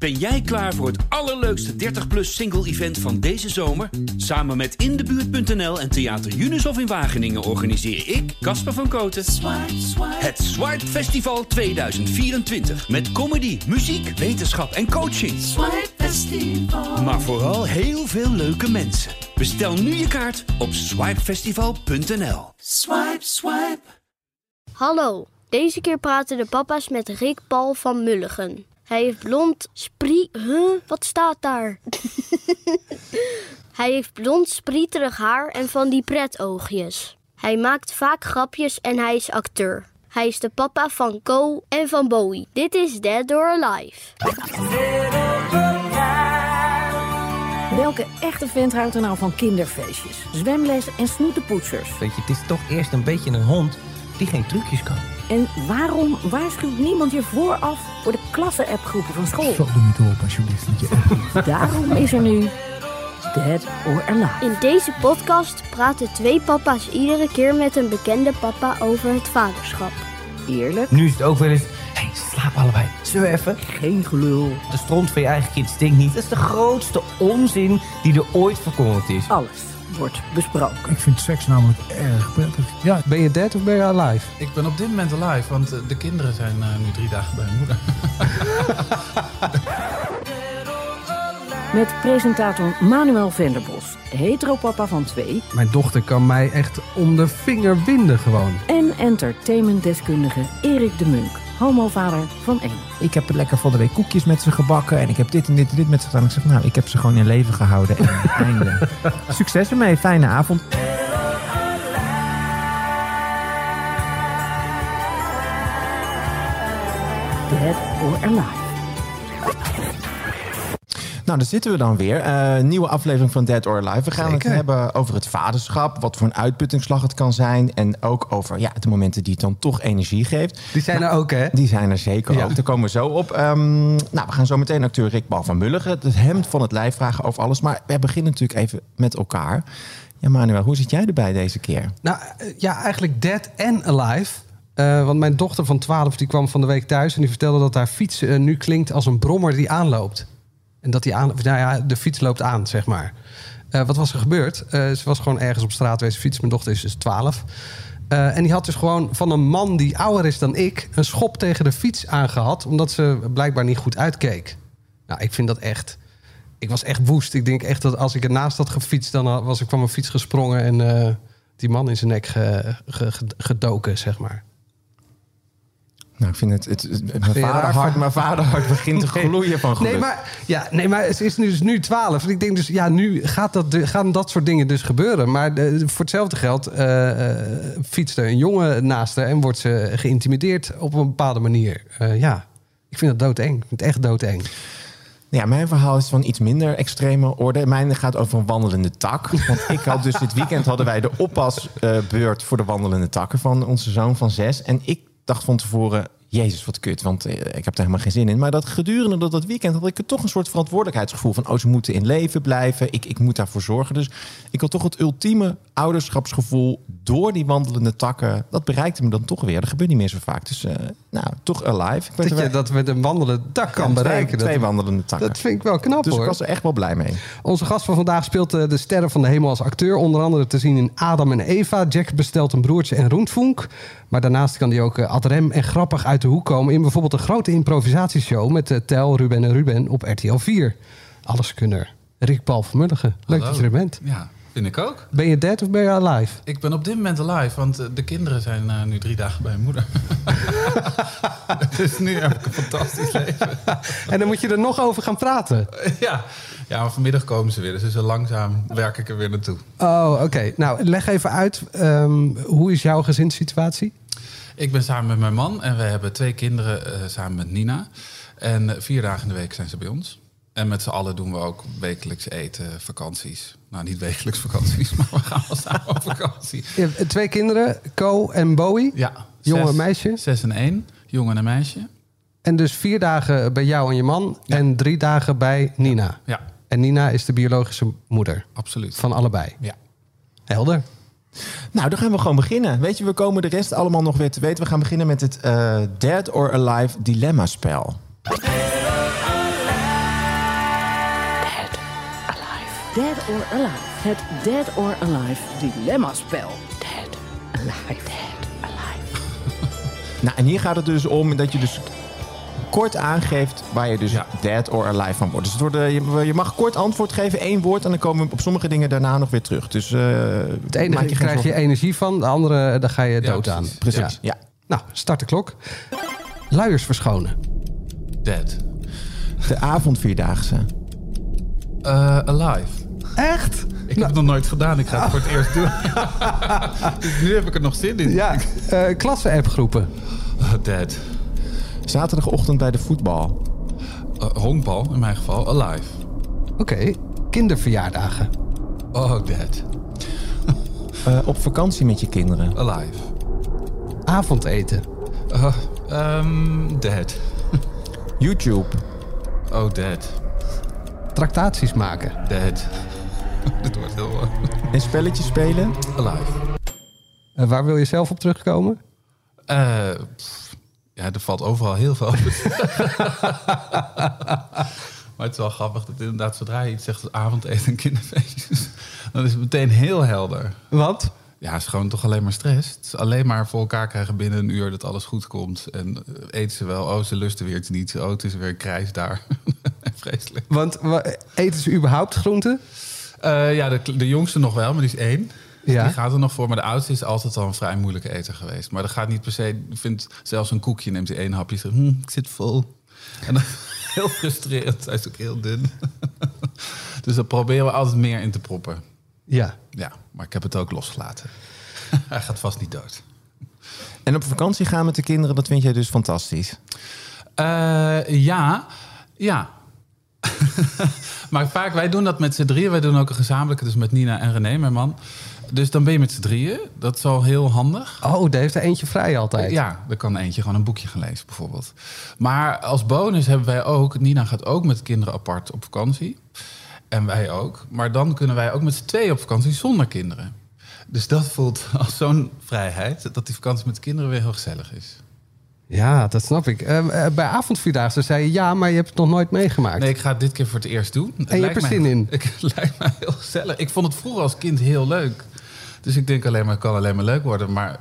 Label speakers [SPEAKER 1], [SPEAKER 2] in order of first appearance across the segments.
[SPEAKER 1] Ben jij klaar voor het allerleukste 30-plus single-event van deze zomer? Samen met Indebuurt.nl en Theater Unisof in Wageningen organiseer ik, Casper van Koten, het Swipe Festival 2024. Met comedy, muziek, wetenschap en coaching. Maar vooral heel veel leuke mensen. Bestel nu je kaart op swipefestival.nl.
[SPEAKER 2] Swipe, swipe.
[SPEAKER 3] Hallo, deze keer praten de papa's met Rick Paul van Mulligen. Hij heeft blond sprie... Huh? Wat staat daar? Hij heeft blond sprieterig haar en van die pretoogjes. Hij maakt vaak grapjes en hij is acteur. Hij is de papa van Co en van Bowie. Dit is Dead or Alive.
[SPEAKER 4] Welke echte vent houdt er nou van kinderfeestjes, zwemles en snoetenpoetsers?
[SPEAKER 5] Weet je, het is toch eerst een beetje een hond die geen trucjes kan.
[SPEAKER 4] En waarom waarschuwt niemand je vooraf voor de klasse-appgroepen van school?
[SPEAKER 6] Zo doe niet op, alsjeblieft. met je app.
[SPEAKER 4] Daarom is er nu Dead or Alive.
[SPEAKER 3] In deze podcast praten twee papa's iedere keer met een bekende papa over het vaderschap.
[SPEAKER 4] Eerlijk,
[SPEAKER 5] Nu is het ook wel eens... Hé, hey, slaap allebei. Zullen we even?
[SPEAKER 4] geen gelul,
[SPEAKER 5] De stront van je eigen kind stinkt niet. Dat is de grootste onzin die er ooit verkondigd is.
[SPEAKER 4] alles wordt besproken.
[SPEAKER 6] Ik vind seks namelijk erg prettig. Ja,
[SPEAKER 7] Ben je dead of ben je alive?
[SPEAKER 8] Ik ben op dit moment alive, want eh, de kinderen zijn eh, nu drie dagen bij hun moeder.
[SPEAKER 4] Met presentator Manuel Venderbos, heteropapa van twee...
[SPEAKER 7] Mijn dochter kan mij echt om de vinger winden gewoon.
[SPEAKER 4] en entertainmentdeskundige Erik de Munk, homovader van één.
[SPEAKER 9] Ik heb lekker van de week koekjes met ze gebakken. En ik heb dit en dit en dit met ze gedaan. Ik zeg, nou, ik heb ze gewoon in leven gehouden. En einde. Succes ermee. Fijne avond.
[SPEAKER 4] Dead or Alive.
[SPEAKER 9] Nou, daar zitten we dan weer. Eh, nieuwe aflevering van Dead or Alive. We gaan
[SPEAKER 7] Zeker.
[SPEAKER 9] het hebben over het vaderschap. Wat voor een uitputtingsslag het kan zijn. En ook over ja, de momenten die het dan toch energie geeft.
[SPEAKER 7] Die zijn er ook, hè?
[SPEAKER 9] Die zijn er zeker
[SPEAKER 7] Ja.
[SPEAKER 9] ook. Daar komen we zo op. Ehm, nou, we gaan zo meteen acteur Rick Bal van Mulligen. Het hemd van het lijf vragen over alles. Maar we beginnen natuurlijk even met elkaar. Ja, Manuel, hoe zit jij erbij deze keer?
[SPEAKER 7] Nou, eh, ja, eigenlijk dead en alive. Eh, want mijn dochter van 12 die kwam van de week thuis en die vertelde dat haar fiets nu klinkt als een brommer die aanloopt. En dat die aan, nou ja, de fiets loopt aan, zeg maar. Eh, wat was er gebeurd? Eh, ze was gewoon ergens op straat wezen fietsen. Mijn dochter is dus 12. Eh, en die had dus gewoon van een man die ouder is dan ik... een schop tegen de fiets aangehad... omdat ze blijkbaar niet goed uitkeek. Nou, ik vind dat echt... Ik was echt woest. Ik denk echt dat als ik ernaast had gefietst... dan was ik van mijn fiets gesprongen... en die man in zijn nek ge- ge- ge- gedoken, zeg maar.
[SPEAKER 9] Nou, ik vind het... het, het- mijn, vaderhart,
[SPEAKER 7] van-
[SPEAKER 9] mijn vaderhart begint te gloeien van geluk.
[SPEAKER 7] Nee, maar, ja, nee, maar ze is nu, dus nu 12. En ik denk dus, ja, nu gaat dat, gaan dat soort dingen dus gebeuren. Maar de- voor hetzelfde geld eh, eh, fietst er een jongen naast haar... en wordt ze geïntimideerd op een bepaalde manier. Eh, ja, ik vind dat doodeng. Ik vind het echt doodeng.
[SPEAKER 9] Ja, mijn verhaal is van iets minder extreme orde. Mijn gaat over een wandelende tak. Want ik had dus dit weekend hadden wij de oppasbeurt voor de wandelende takken van onze zoon van zes. En ik dacht van tevoren, Jezus, wat kut, want eh, ik heb er helemaal geen zin in. Maar dat gedurende dat, dat weekend had ik er toch een soort verantwoordelijkheidsgevoel van, oh, ze moeten in leven blijven. Ik, ik moet daarvoor zorgen. Dus ik had toch het ultieme ouderschapsgevoel door die wandelende takken. Dat bereikte me dan toch weer. Dat gebeurt niet meer zo vaak. Dus, eh, nou, toch alive. Ik
[SPEAKER 7] Dat je dat met een wandelende dak kan
[SPEAKER 9] Ja, twee-
[SPEAKER 7] bereiken.
[SPEAKER 9] Twee,
[SPEAKER 7] dat,
[SPEAKER 9] wandelende takken.
[SPEAKER 7] dat vind ik wel knap,
[SPEAKER 9] dus
[SPEAKER 7] hoor.
[SPEAKER 9] ik was er echt wel blij mee.
[SPEAKER 7] Onze gast van vandaag speelt eh, de sterren van de hemel als acteur. Onder andere te zien in Adam en Eva. Jack bestelt een broertje en Roentvonk. Maar daarnaast kan hij ook eh, ad rem en grappig uit de hoek komen... in bijvoorbeeld een grote improvisatieshow... met eh, Tel, Ruben en Ruben op RTL 4. Alleskunner. Rick Paul van Mulligen. Leuk dat je er bent.
[SPEAKER 8] Ja, vind ik ook.
[SPEAKER 7] Ben je dead of ben je alive?
[SPEAKER 8] Ik ben op dit moment alive, want eh, de kinderen zijn eh, nu drie dagen bij hun moeder. dus nu heb ik een fantastisch leven.
[SPEAKER 7] En dan moet je er nog over gaan praten.
[SPEAKER 8] ja. ja, maar vanmiddag komen ze weer, dus zo langzaam werk ik er weer naartoe.
[SPEAKER 7] Oh, oké. Nou, leg even uit. ehm, hoe is jouw gezinssituatie?
[SPEAKER 8] Ik ben samen met mijn man en we hebben twee kinderen eh, samen met Nina. En eh, vier dagen in de week zijn ze bij ons. En met z'n allen doen we ook wekelijks eten, vakanties. Nou, niet wekelijks vakanties, maar we gaan wel samen op vakantie.
[SPEAKER 7] Je hebt twee kinderen, Co en Bowie.
[SPEAKER 8] Ja.
[SPEAKER 7] Jongen en meisje?
[SPEAKER 8] Zes en één, jongen en meisje.
[SPEAKER 7] En dus vier dagen bij jou en je man
[SPEAKER 8] Ja.
[SPEAKER 7] en drie dagen bij Nina.
[SPEAKER 8] Ja,
[SPEAKER 7] En Nina is de biologische moeder
[SPEAKER 8] absoluut.
[SPEAKER 7] van allebei.
[SPEAKER 8] Ja.
[SPEAKER 7] Helder.
[SPEAKER 9] Nou, dan gaan we gewoon beginnen. Weet je, we komen de rest allemaal nog weer te weten. We gaan beginnen met het eh, Dead or Alive dilemma-spel.
[SPEAKER 4] Dead or Alive. Het Dead or Alive dilemma-spel. Dead, alive, dead, alive.
[SPEAKER 9] Nou, en hier gaat het dus om dat je dus kort aangeeft waar je dus
[SPEAKER 8] Ja.
[SPEAKER 9] dead or alive van wordt. Dus het wordt, eh, je, je mag kort antwoord geven, één woord... en dan komen we op sommige dingen daarna nog weer terug. Dus eh
[SPEAKER 7] Het ene krijg je energie van, de andere daar ga je
[SPEAKER 8] Ja,
[SPEAKER 7] dood aan.
[SPEAKER 8] precies.
[SPEAKER 9] Precies,
[SPEAKER 7] Ja.
[SPEAKER 9] ja.
[SPEAKER 7] Nou, start de klok. Luiers verschonen.
[SPEAKER 8] Dead.
[SPEAKER 9] De avondvierdaagse.
[SPEAKER 8] Eh, alive.
[SPEAKER 7] Echt?
[SPEAKER 8] Ik heb het nog nooit gedaan. Ik ga het voor het eerst doen. dus nu heb ik er nog zin in.
[SPEAKER 7] Ja. Eh klasse-appgroepen.
[SPEAKER 8] Oh, dead.
[SPEAKER 9] Zaterdagochtend bij de voetbal.
[SPEAKER 8] Eh, honkbal, in mijn geval. Alive.
[SPEAKER 7] Oké. Kinderverjaardagen.
[SPEAKER 8] Oh, dead.
[SPEAKER 9] Eh, op vakantie met je kinderen.
[SPEAKER 8] Alive.
[SPEAKER 7] Avondeten.
[SPEAKER 8] Uh, ehm, dead.
[SPEAKER 9] YouTube.
[SPEAKER 8] Oh, dead.
[SPEAKER 7] Tractaties maken.
[SPEAKER 8] Dead. Dit wordt heel... eh,
[SPEAKER 9] En spelletjes spelen.
[SPEAKER 8] alive.
[SPEAKER 7] Eh, waar wil je zelf op terugkomen?
[SPEAKER 8] Eh, ja, er valt overal heel veel over. maar het is wel grappig dat inderdaad zodra je iets zegt als avondeten en kinderfeestjes... dan is het meteen heel helder.
[SPEAKER 7] Wat?
[SPEAKER 8] Ja, het is gewoon toch alleen maar stress. Het is alleen maar voor elkaar krijgen binnen een uur dat alles goed komt. En eh, eten ze wel, oh, ze lusten weer iets niet. Oh, het is weer een krijs daar. Vreselijk.
[SPEAKER 7] Want wa- eten ze überhaupt groenten?
[SPEAKER 8] Eh, ja, de, de jongste nog wel, maar die is één.
[SPEAKER 7] Ja.
[SPEAKER 8] Die gaat er nog voor. Maar de oudste is altijd al een vrij moeilijke eter geweest. Maar dat gaat niet per se... vindt zelfs een koekje, neemt hij één hapje. Zegt, hm, ik zit vol. En dan heel frustrerend. Hij is ook heel dun. dus daar proberen we altijd meer in te proppen.
[SPEAKER 7] Ja.
[SPEAKER 8] Ja, maar ik heb het ook losgelaten. Hij gaat vast niet dood.
[SPEAKER 9] En op vakantie gaan met de kinderen, dat vind jij dus fantastisch.
[SPEAKER 8] Eh, ja, ja. maar vaak, wij doen dat met z'n drieën. Wij doen ook een gezamenlijke, dus met Nina en René, mijn man. Dus dan ben je met z'n drieën. Dat is al heel handig.
[SPEAKER 7] Oh, daar heeft er eentje vrij altijd.
[SPEAKER 8] Ja, dan kan eentje gewoon een boekje gaan lezen, bijvoorbeeld. Maar als bonus hebben wij ook... Nina gaat ook met kinderen apart op vakantie. En wij ook. Maar dan kunnen wij ook met z'n tweeën op vakantie zonder kinderen. Dus dat voelt als zo'n vrijheid... dat die vakantie met de kinderen weer heel gezellig is.
[SPEAKER 7] Ja, dat snap ik. Eh, eh, bij avondvierdaagse zei je ja, maar je hebt het nog nooit meegemaakt.
[SPEAKER 8] Nee, ik ga het dit keer voor het eerst doen. Het
[SPEAKER 7] en je
[SPEAKER 8] lijkt
[SPEAKER 7] hebt er
[SPEAKER 8] mij-
[SPEAKER 7] zin in.
[SPEAKER 8] Ik, het lijkt mij heel gezellig. Ik vond het vroeger als kind heel leuk. Dus ik denk alleen maar, het kan alleen maar leuk worden. Maar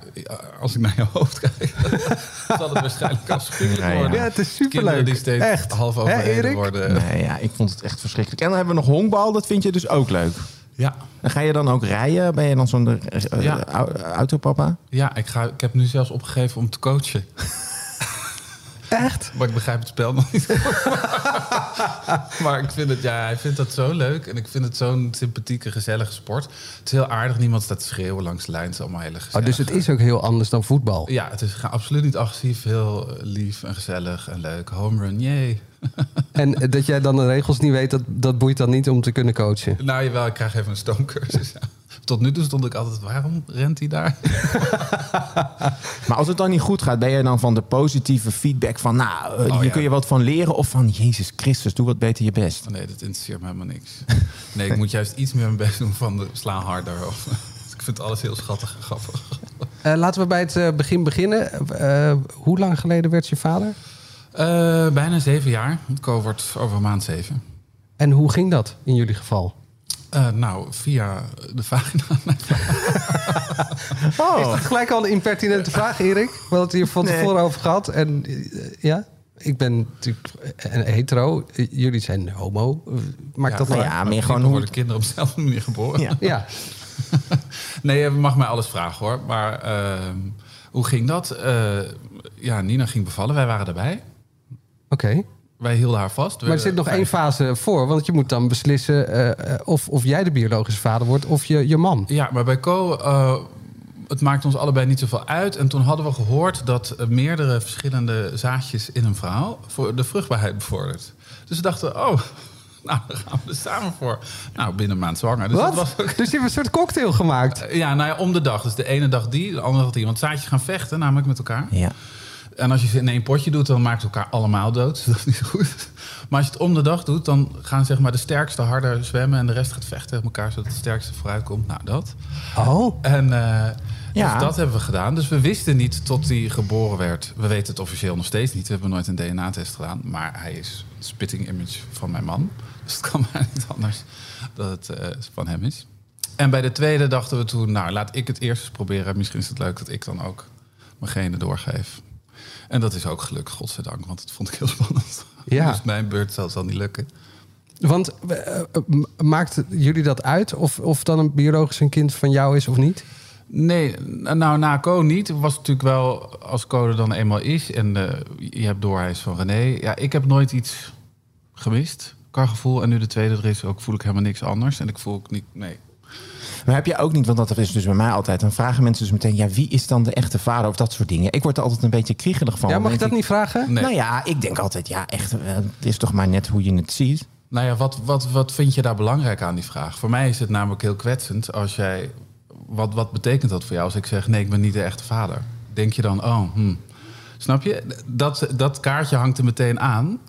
[SPEAKER 8] als ik naar je hoofd kijk, zal het waarschijnlijk afschuwelijk
[SPEAKER 9] Ja, ja.
[SPEAKER 8] worden.
[SPEAKER 7] Ja, het is
[SPEAKER 8] Kinderen
[SPEAKER 7] superleuk.
[SPEAKER 8] die steeds
[SPEAKER 7] Echt.
[SPEAKER 8] half
[SPEAKER 7] Hè,
[SPEAKER 8] overreden worden.
[SPEAKER 9] Nee, ja, ik vond het echt verschrikkelijk. En dan hebben we nog honkbal, dat vind je dus ook leuk.
[SPEAKER 8] Ja,
[SPEAKER 9] En ga je dan ook rijden? Ben je dan zo'n eh,
[SPEAKER 8] Ja.
[SPEAKER 9] autopapa?
[SPEAKER 8] ja ik, ga, ik heb nu zelfs opgegeven om te coachen.
[SPEAKER 7] Echt?
[SPEAKER 8] Maar ik begrijp het spel nog niet. maar ik vind het, ja, hij vindt dat zo leuk. En ik vind het zo'n sympathieke, gezellige sport. Het is heel aardig. Niemand staat te schreeuwen langs de lijn. Het is allemaal hele
[SPEAKER 7] Oh,
[SPEAKER 8] gezellig.
[SPEAKER 7] dus het is ook heel anders dan voetbal.
[SPEAKER 8] Ja, het is absoluut niet agressief. Heel lief en gezellig en leuk. Home run, yay.
[SPEAKER 7] En eh, dat jij dan de regels niet weet, dat, dat boeit dan niet om te kunnen coachen.
[SPEAKER 8] Nou, jawel, ik krijg even een stoomcursus. Tot nu toe stond ik altijd, waarom rent hij daar?
[SPEAKER 9] Maar als het dan niet goed gaat, ben je dan van de positieve feedback van... nou, eh, hier
[SPEAKER 8] ja.
[SPEAKER 9] kun je wat van leren? Of van, Jezus Christus, doe wat beter je best.
[SPEAKER 8] Oh, nee, dat interesseert me helemaal niks. Nee, ik moet juist iets meer mijn best doen van de sla harder. Of, ik vind alles heel schattig en grappig.
[SPEAKER 7] Eh, laten we bij het eh, begin beginnen. Eh, hoe lang geleden werd je vader?
[SPEAKER 8] Eh, bijna zeven jaar. Wordt over een maand zeven.
[SPEAKER 7] En hoe ging dat in jullie geval?
[SPEAKER 8] Eh, nou, via de vagina.
[SPEAKER 7] Is dat gelijk al een impertinente vraag, Erik? We hadden het hier van
[SPEAKER 9] Nee.
[SPEAKER 7] tevoren over gehad. En eh, ja, ik ben natuurlijk een hetero. Eh, Jullie zijn homo. Maakt dat nou
[SPEAKER 9] ja, meer gewoon
[SPEAKER 8] worden kinderen op dezelfde manier geboren.
[SPEAKER 9] Ja.
[SPEAKER 7] Ja.
[SPEAKER 8] Nee, je mag mij alles vragen hoor. Maar ehm, hoe ging dat? Eh, ja, Nina ging bevallen. Wij waren erbij.
[SPEAKER 7] Oké.
[SPEAKER 8] Wij hielden haar vast.
[SPEAKER 7] Maar er zit nog één fase voor. Want je moet dan beslissen eh, of, of jij de biologische vader wordt of je, je man.
[SPEAKER 8] Ja, maar bij Co, eh, het maakt ons allebei niet zoveel uit. En toen hadden we gehoord dat eh, meerdere verschillende zaadjes in een vrouw voor de vruchtbaarheid bevordert. Dus we dachten, oh, nou, daar gaan we er samen voor. Nou, binnen een maand zwanger. Dus
[SPEAKER 7] Wat?
[SPEAKER 8] dat was ook,
[SPEAKER 7] Dus je hebt een soort cocktail gemaakt.
[SPEAKER 8] ja, nou ja, om de dag. Dus de ene dag die, de andere dag die. Want zaadjes gaan vechten, namelijk met elkaar.
[SPEAKER 9] Ja.
[SPEAKER 8] En als je ze in één potje doet, dan maakt elkaar allemaal dood. Dat is niet zo goed. Maar als je het om de dag doet, dan gaan zeg maar de sterkste harder zwemmen... en de rest gaat vechten tegen elkaar, zodat het sterkste vooruit komt. Nou, dat.
[SPEAKER 7] Oh.
[SPEAKER 8] En, eh,
[SPEAKER 9] Ja.
[SPEAKER 8] Dus dat hebben we gedaan. Dus we wisten niet tot hij geboren werd. We weten het officieel nog steeds niet. We hebben nooit een DNA-test gedaan. Maar hij is het spitting image van mijn man. Dus het kan maar niet anders dat het eh, van hem is. En bij de tweede dachten we toen, nou laat ik het eerst eens proberen. Misschien is het leuk dat ik dan ook mijn genen doorgeef. En dat is ook gelukt, godzijdank. Want het vond ik heel spannend.
[SPEAKER 7] Ja.
[SPEAKER 8] Dus mijn beurt zal, zal niet lukken.
[SPEAKER 7] Want m- maakt jullie dat uit of, of dan een biologisch een kind van jou is of niet?
[SPEAKER 8] Nee, nou na Co niet. Het was natuurlijk wel als Co er dan eenmaal is en eh, je hebt door hij is van René. Ja, ik heb nooit iets gemist qua gevoel. En nu de tweede er is, ook voel ik helemaal niks anders. En ik voel ook niet, nee.
[SPEAKER 9] Maar heb je ook niet, want dat is dus bij mij altijd, dan vragen mensen dus meteen, ja, wie is dan de echte vader of dat soort dingen. Ik word er altijd een beetje kriegelig van.
[SPEAKER 7] Ja, mag ik dat niet vragen?
[SPEAKER 8] Nee.
[SPEAKER 9] Nou ja, ik denk altijd, ja, echt, eh, het is toch maar net hoe je het ziet.
[SPEAKER 8] Nou ja, wat, wat, wat vind je daar belangrijk aan die vraag? Voor mij is het namelijk heel kwetsend als jij... Wat, wat betekent dat voor jou als ik zeg... nee, ik ben niet de echte vader? Denk je dan, oh, hm. Snap je? Dat, dat kaartje hangt er meteen aan.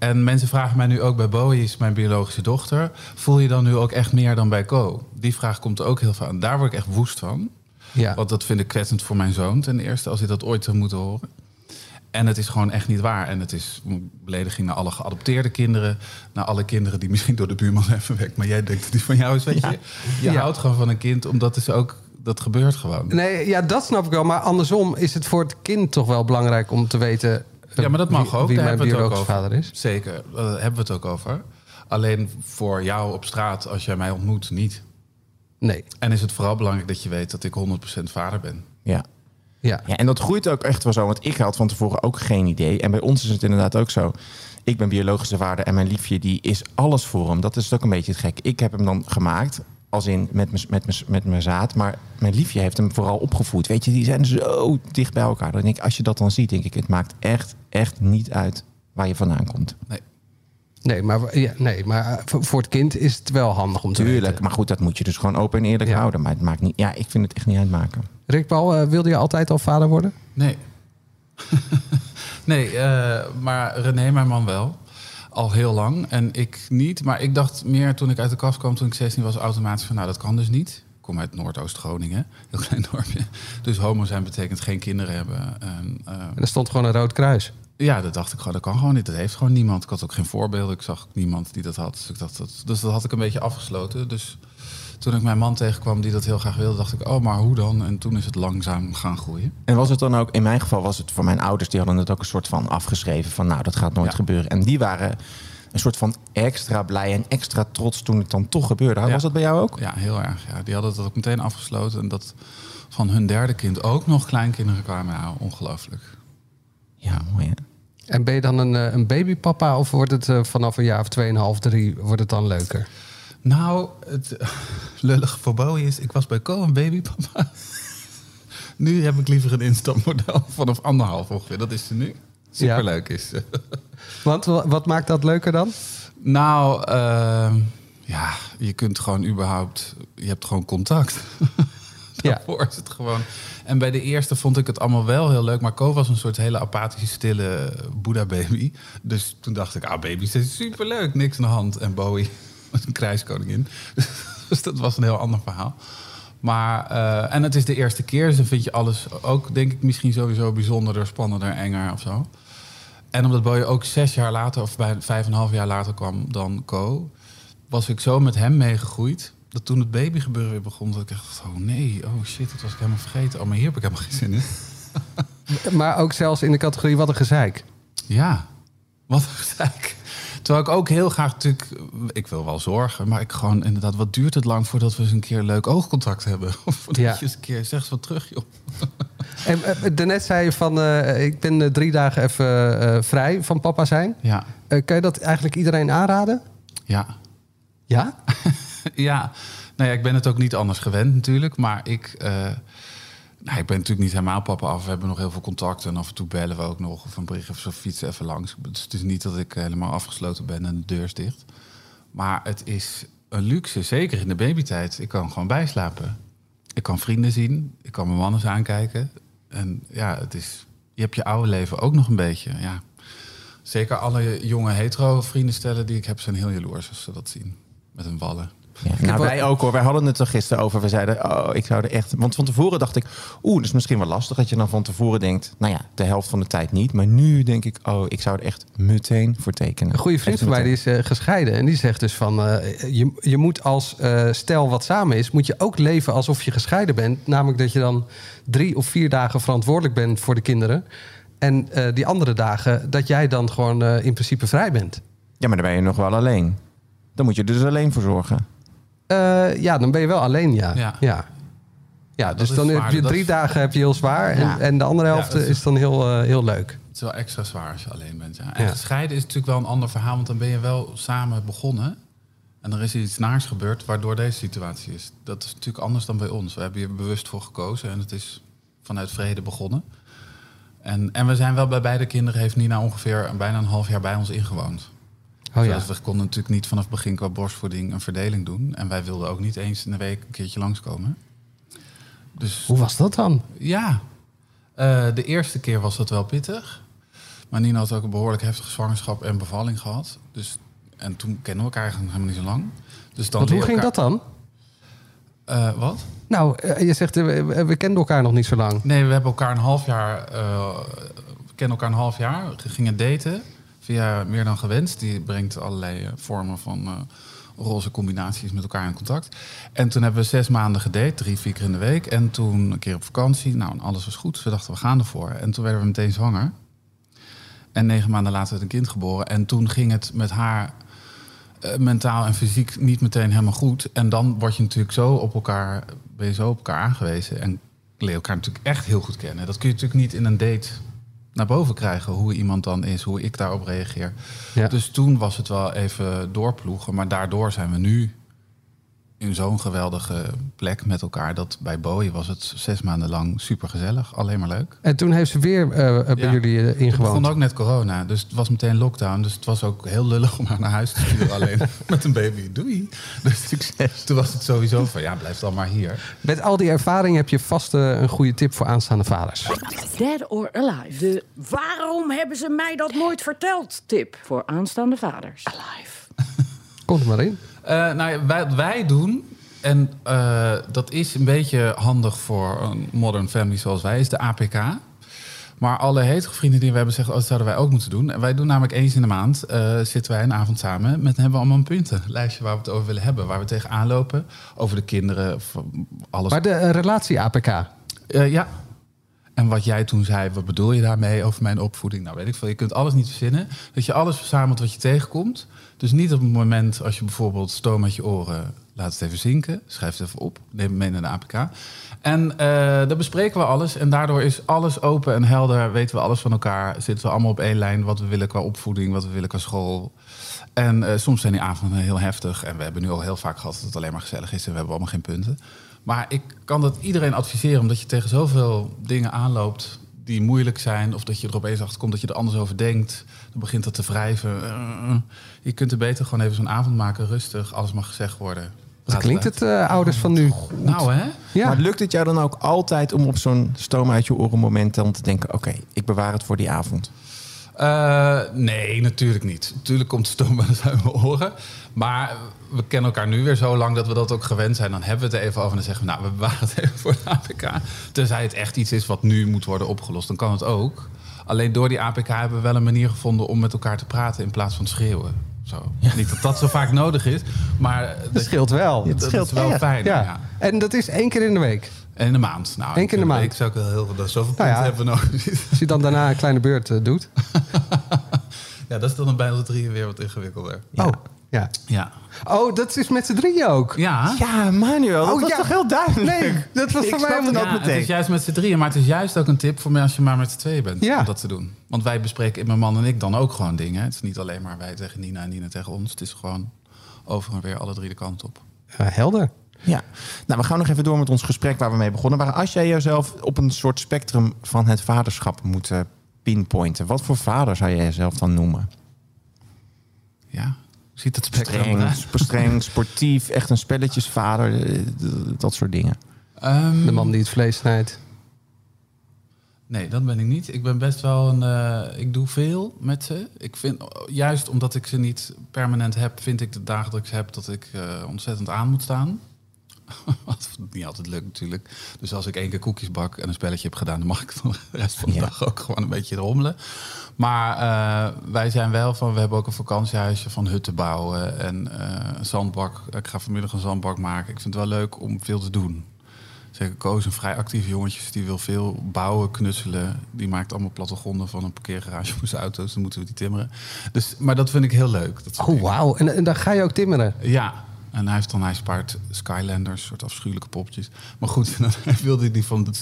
[SPEAKER 8] En mensen vragen mij nu ook bij Bowie, is mijn biologische dochter... voel je dan nu ook echt meer dan bij Co? Die vraag komt er ook heel veel aan. Daar word ik echt woest van.
[SPEAKER 7] Ja.
[SPEAKER 8] Want dat vind ik kwetsend voor mijn zoon ten eerste... als hij dat ooit zou moeten horen. En het is gewoon echt niet waar. En het is een belediging naar alle geadopteerde kinderen. Naar alle kinderen die misschien door de buurman zijn verwekt. Maar jij denkt dat die van jou is, weet je. Je
[SPEAKER 7] Ja.
[SPEAKER 8] houdt gewoon van een kind, omdat het ook... Dat gebeurt gewoon.
[SPEAKER 7] Nee, ja, dat snap ik wel. Maar andersom is het voor het kind toch wel belangrijk om te weten... eh,
[SPEAKER 8] Ja, maar dat mag
[SPEAKER 7] wie,
[SPEAKER 8] ook.
[SPEAKER 7] Wie
[SPEAKER 8] Daar
[SPEAKER 7] mijn
[SPEAKER 8] hebben we het ook
[SPEAKER 7] biologische
[SPEAKER 8] over.
[SPEAKER 7] vader is.
[SPEAKER 8] Zeker, daar hebben we het ook over. Alleen voor jou op straat, als jij mij ontmoet, niet.
[SPEAKER 7] Nee,
[SPEAKER 8] En is het vooral belangrijk dat je weet dat ik 100% vader ben.
[SPEAKER 9] Ja.
[SPEAKER 7] ja.
[SPEAKER 9] ja. En dat groeit ook echt wel zo, want ik had van tevoren ook geen idee. En bij ons is het inderdaad ook zo. Ik ben biologische vader en mijn liefje die is alles voor hem. Dat is ook een beetje het gek. Ik heb hem dan gemaakt, als in met mijn met met mijn zaad. Maar mijn liefje heeft hem vooral opgevoed. Weet je, die zijn zo dicht bij elkaar. Dan denk ik, als je dat dan ziet, denk ik, het maakt echt, echt niet uit waar je vandaan komt.
[SPEAKER 8] Nee.
[SPEAKER 7] Nee, maar, ja, nee, maar eh, voor voor het kind is het wel handig om te
[SPEAKER 9] Tuurlijk,
[SPEAKER 7] weten.
[SPEAKER 9] maar goed, dat moet je dus gewoon open en eerlijk
[SPEAKER 7] Ja.
[SPEAKER 9] houden. Maar het maakt niet, ja, ik vind het echt niet uitmaken.
[SPEAKER 7] Rick Paul, eh, wilde je altijd al vader worden?
[SPEAKER 8] Nee. nee, eh, maar René, mijn man wel. Al heel lang. En ik niet. Maar ik dacht meer toen ik uit de kast kwam, toen ik 16 was, automatisch van, nou, dat kan dus niet. Ik kom uit Noordoost-Groningen, heel klein dorpje. Dus homo zijn betekent geen kinderen hebben. En, eh,
[SPEAKER 7] En er stond gewoon een rood kruis.
[SPEAKER 8] ja, dat dacht ik gewoon, dat kan gewoon niet. Dat heeft gewoon niemand. Ik had ook geen voorbeelden. Ik zag niemand die dat had. Dus, ik dacht dat, dus dat had ik een beetje afgesloten. Dus toen ik mijn man tegenkwam die dat heel graag wilde, dacht ik, oh, maar hoe dan? En toen is het langzaam gaan groeien.
[SPEAKER 9] En was het dan ook, in mijn geval was het voor mijn ouders, die hadden het ook een soort van afgeschreven van nou, dat gaat nooit
[SPEAKER 8] Ja.
[SPEAKER 9] gebeuren. En die waren een soort van extra blij en extra trots toen het dan toch gebeurde.
[SPEAKER 8] Ja.
[SPEAKER 9] Was dat bij jou ook?
[SPEAKER 8] Ja, heel erg. Ja. Die hadden dat ook meteen afgesloten. En dat van hun derde kind ook nog kleinkinderen kwamen. Ja, ongelooflijk.
[SPEAKER 9] Ja, mooi hè?
[SPEAKER 7] En ben je dan een, eh, een babypapa of wordt het eh, vanaf een jaar of 2,5, 3 wordt het dan leuker?
[SPEAKER 8] Nou, het lullige voor Bowie is... Ik was bij Co een babypapa. nu heb ik liever een instapmodel vanaf anderhalf ongeveer. Dat is ze nu. Superleuk is ze.
[SPEAKER 7] Want wa- wat maakt dat leuker dan?
[SPEAKER 8] Nou, ehm, ja, je kunt gewoon überhaupt... Je hebt gewoon contact.
[SPEAKER 7] Ja.
[SPEAKER 8] Daarvoor is het gewoon... En bij de eerste vond ik het allemaal wel heel leuk. Maar Ko was een soort hele apathische, stille Boeddha-baby. Dus toen dacht ik, ah, baby's zijn superleuk. Niks aan de hand. En Bowie was een krijgskoningin. Dus dat was een heel ander verhaal. Maar, eh, en het is de eerste keer. Dus dan vind je alles ook, denk ik, misschien sowieso bijzonderder, spannender, enger of zo. En omdat Bowie ook zes jaar later, of bij vijf en een half jaar later kwam dan Co, was ik zo met hem meegegroeid. Dat toen het babygebeuren weer begon, dat ik dacht, oh nee, oh shit, dat was ik helemaal vergeten. Oh, maar hier heb ik helemaal geen zin in.
[SPEAKER 7] Maar ook zelfs in de categorie wat een gezeik.
[SPEAKER 8] Ja, wat een gezeik. Terwijl ik ook heel graag natuurlijk, ik wil wel zorgen, maar ik gewoon inderdaad, wat duurt het lang voordat we eens een keer leuk oogcontact hebben? Of voordat
[SPEAKER 7] Ja.
[SPEAKER 8] je eens een keer zegt wat terug, joh.
[SPEAKER 7] En eh, daarnet zei je van, eh, ik ben drie dagen even vrij van papa zijn.
[SPEAKER 8] Ja,
[SPEAKER 7] kan je dat eigenlijk iedereen aanraden?
[SPEAKER 8] ja.
[SPEAKER 7] Ja?
[SPEAKER 8] Ja, nou ja, ik ben het ook niet anders gewend natuurlijk. Maar ik, nou, ik ben natuurlijk niet helemaal papa af. We hebben nog heel veel contact en af en toe bellen we ook nog. Of een bericht of zo fietsen even langs. Dus het is niet dat ik helemaal afgesloten ben en de deur is dicht. Maar het is een luxe, zeker in de babytijd. Ik kan gewoon bijslapen. Ik kan vrienden zien. Ik kan mijn mannen aankijken. En ja, het is, je hebt je oude leven ook nog een beetje. Ja. Zeker alle jonge hetero vriendenstellen die ik heb zijn heel jaloers als ze dat zien. Met hun wallen.
[SPEAKER 9] Ja, nou,
[SPEAKER 7] wel-
[SPEAKER 9] wij ook hoor. Wij hadden het er gisteren over. We zeiden, oh, ik zou er echt... Want van tevoren dacht ik, oeh, dat is misschien wel lastig... dat je dan van tevoren denkt, nou ja, de helft van de tijd niet. Maar nu denk ik, oh, ik zou er echt meteen voor tekenen.
[SPEAKER 7] Een goede vriend van mij die is eh, gescheiden. En die zegt dus van... eh, je, je moet als eh, stel wat samen is... moet je ook leven alsof je gescheiden bent. Namelijk dat je dan drie of vier dagen verantwoordelijk bent voor de kinderen. En eh, die andere dagen dat jij dan gewoon eh, in principe vrij bent.
[SPEAKER 9] Ja, maar dan ben je nog wel alleen. Dan moet je er dus alleen voor zorgen.
[SPEAKER 7] Eh, ja, dan ben je wel alleen, ja.
[SPEAKER 8] Ja.
[SPEAKER 7] ja. Dus dan heb je
[SPEAKER 8] Dat
[SPEAKER 7] drie
[SPEAKER 8] is-
[SPEAKER 7] dagen heb je heel zwaar. En,
[SPEAKER 9] Ja.
[SPEAKER 7] en de andere helft is,
[SPEAKER 8] is-
[SPEAKER 7] dan heel, eh, heel leuk.
[SPEAKER 8] Het is wel extra zwaar als je alleen bent. Ja. En
[SPEAKER 7] Ja.
[SPEAKER 8] gescheiden is natuurlijk wel een ander verhaal, want dan ben je wel samen begonnen. En er is iets naars gebeurd waardoor deze situatie is. Dat is natuurlijk anders dan bij ons. We hebben hier bewust voor gekozen en het is vanuit vrede begonnen. En, en we zijn wel bij beide kinderen, heeft Nina ongeveer bijna een half jaar bij ons ingewoond.
[SPEAKER 7] Oh ja.
[SPEAKER 8] We konden natuurlijk niet vanaf het begin qua borstvoeding een verdeling doen. En wij wilden ook niet eens in de week een keertje langskomen. Dus
[SPEAKER 7] Hoe was dat dan?
[SPEAKER 8] ja, Eh, de eerste keer was dat wel pittig. Maar Nina had ook een behoorlijk heftige zwangerschap en bevalling gehad. Dus, en toen kennen we elkaar eigenlijk helemaal niet zo lang. Dus dan
[SPEAKER 7] Want hoe ging
[SPEAKER 8] elkaar-
[SPEAKER 7] dat dan?
[SPEAKER 8] Eh, wat?
[SPEAKER 7] Nou, eh, je zegt, we, we kenden elkaar nog niet zo lang.
[SPEAKER 8] Nee, we hebben elkaar een half jaar... we kennen elkaar een half jaar. We gingen daten via Meer Dan Gewenst. Die brengt allerlei eh, vormen van eh, roze combinaties met elkaar in contact. En toen hebben we zes maanden gedate, drie, vier keer in de week. En toen een keer op vakantie. Nou, alles was goed. Dus we dachten, we gaan ervoor. En toen werden we meteen zwanger. En negen maanden later werd een kind geboren. En toen ging het met haar eh, mentaal en fysiek niet meteen helemaal goed. En dan word je natuurlijk zo op elkaar, ben je zo op elkaar aangewezen. En leer elkaar natuurlijk echt heel goed kennen. Dat kun je natuurlijk niet in een date naar boven krijgen. Hoe iemand dan is, hoe ik daarop reageer.
[SPEAKER 7] Ja.
[SPEAKER 8] Dus toen was het wel even doorploegen. Maar daardoor zijn we nu in zo'n geweldige plek met elkaar. Dat bij Bowie was het zes maanden lang super gezellig. Alleen maar leuk.
[SPEAKER 7] En toen heeft ze weer eh, bij
[SPEAKER 8] Ja.
[SPEAKER 7] jullie eh,
[SPEAKER 8] Het begon
[SPEAKER 7] ingewoond.
[SPEAKER 8] ook net corona, dus het was meteen lockdown. Dus het was ook heel lullig om haar naar huis te sturen alleen met een baby. Doei. Dus succes. Toen was het sowieso van, ja, blijf dan maar hier.
[SPEAKER 7] Met al die ervaring heb je vast eh, een goede tip voor aanstaande vaders.
[SPEAKER 4] Dead or Alive. De waarom hebben ze mij dat nooit verteld tip voor aanstaande vaders. Alive.
[SPEAKER 7] Komt er maar in.
[SPEAKER 8] Eh, nou wij, wat wij doen, en eh, dat is een beetje handig voor een modern family zoals wij, is de APK. Maar alle hetero vrienden die we hebben zeggen, oh, dat zouden wij ook moeten doen. En wij doen namelijk eens in de maand, eh, zitten wij een avond samen met, hebben we allemaal een punten. Een lijstje waar we het over willen hebben, waar we tegenaan lopen. Over de kinderen, alles.
[SPEAKER 7] Maar de relatie APK.
[SPEAKER 8] Ja. En wat jij toen zei, wat bedoel je daarmee over mijn opvoeding? Nou, weet ik veel. Je kunt alles niet verzinnen. Dat je alles verzamelt wat je tegenkomt. Dus niet op het moment als je bijvoorbeeld stoom uit je oren... laat het even zinken, schrijf het even op, neem het mee naar de APK. En eh dan bespreken we alles. En daardoor is alles open en helder. Weten we alles van elkaar. Zitten we allemaal op één lijn. Wat we willen qua opvoeding, wat we willen qua school. En eh, soms zijn die avonden heel heftig. En we hebben nu al heel vaak gehad dat het alleen maar gezellig is. En we hebben allemaal geen punten. Maar ik kan dat iedereen adviseren, omdat je tegen zoveel dingen aanloopt die moeilijk zijn. Of dat je er opeens achter komt dat je er anders over denkt. Dan begint dat te wrijven. Eh, je kunt er beter gewoon even zo'n avond maken, rustig. Alles mag gezegd worden.
[SPEAKER 7] Dat klinkt het eh, ouders van nu.
[SPEAKER 8] Nou hè?
[SPEAKER 7] Ja.
[SPEAKER 9] Maar lukt het jou dan ook altijd om op zo'n stoom uit je oren moment dan te denken... oké, ik bewaar het voor die avond?
[SPEAKER 8] Eh, nee, natuurlijk niet. Natuurlijk komt stoom uit mijn oren. Maar we kennen elkaar nu weer zo lang dat we dat ook gewend zijn. Dan hebben we het er even over en dan zeggen we... nou, we bewaren het even voor de APK. Tenzij het echt iets is wat nu moet worden opgelost, dan kan het ook. Alleen door die APK hebben we wel een manier gevonden... om met elkaar te praten in plaats van schreeuwen. Zo. Niet dat dat zo vaak nodig is, maar
[SPEAKER 7] Dat scheelt wel.
[SPEAKER 8] dat
[SPEAKER 9] scheelt
[SPEAKER 8] is wel
[SPEAKER 9] echt.
[SPEAKER 8] fijn.
[SPEAKER 7] Ja. En dat is één keer in de week.
[SPEAKER 8] En in de maand. Nou,
[SPEAKER 7] Eén keer in de maand.
[SPEAKER 8] Ik zou ik wel heel veel, dat zoveel
[SPEAKER 7] Nou
[SPEAKER 8] punten
[SPEAKER 7] ja.
[SPEAKER 8] hebben we nodig.
[SPEAKER 7] Als je dan daarna een kleine beurt eh, doet.
[SPEAKER 8] Ja, dat is dan bij ons drieën weer wat ingewikkelder.
[SPEAKER 7] Oh, ja.
[SPEAKER 8] Ja.
[SPEAKER 7] Oh, dat is met z'n drieën ook.
[SPEAKER 8] Ja.
[SPEAKER 9] Ja, Manuel, dat
[SPEAKER 7] Oh,
[SPEAKER 9] was
[SPEAKER 7] ja.
[SPEAKER 9] toch heel duidelijk?
[SPEAKER 7] Nee, dat was
[SPEAKER 9] Ik
[SPEAKER 7] voor mij
[SPEAKER 9] dat
[SPEAKER 8] Ja,
[SPEAKER 9] meteen.
[SPEAKER 8] het is juist met z'n drieën, maar het is juist ook een tip voor mij als je maar met z'n tweeën bent
[SPEAKER 7] Ja.
[SPEAKER 8] om dat te doen. Want wij bespreken, mijn man en ik, dan ook gewoon dingen. Het is niet alleen maar wij tegen Nina en Nina tegen ons. Het is gewoon over en weer alle drie de kant op.
[SPEAKER 7] Ja, helder.
[SPEAKER 9] Ja, nou we gaan nog even door met ons gesprek waar we mee begonnen waren. Als jij jezelf op een soort spectrum van het vaderschap moet eh, pinpointen, wat voor vader zou jij jezelf dan noemen?
[SPEAKER 8] Ja, ziet het spectrum
[SPEAKER 9] Streng, sportief, echt een spelletjesvader, eh, dat soort dingen.
[SPEAKER 8] Ehm,
[SPEAKER 7] De man die het vlees snijdt.
[SPEAKER 8] Nee, dat ben ik niet. Ik ben best wel een. eh, ik doe veel met ze. Ik vind, juist omdat ik ze niet permanent heb, vind ik de dagen dat ik ze heb dat ik eh, ontzettend aan moet staan. Wat niet altijd lukt natuurlijk. Dus als ik één keer koekjes bak en een spelletje heb gedaan, dan mag ik de rest van de
[SPEAKER 9] Ja.
[SPEAKER 8] dag ook gewoon een beetje rommelen. Maar eh, wij zijn wel van, we hebben ook een vakantiehuisje van hutten bouwen en eh, een zandbak. Ik ga vanmiddag een zandbak maken. Ik vind het wel leuk om veel te doen. Zeker Koos, een vrij actief jongetje, die wil veel bouwen, knutselen. Die maakt allemaal plattegronden van een parkeergarage voor zijn auto's. Dan moeten we die timmeren. Dus, maar dat vind ik heel leuk. Dat
[SPEAKER 7] Oh, wauw. En, en dan ga je ook timmeren.
[SPEAKER 8] Ja, en hij, heeft dan, hij spaart Skylanders, soort afschuwelijke popjes. Maar goed, dan wilde die van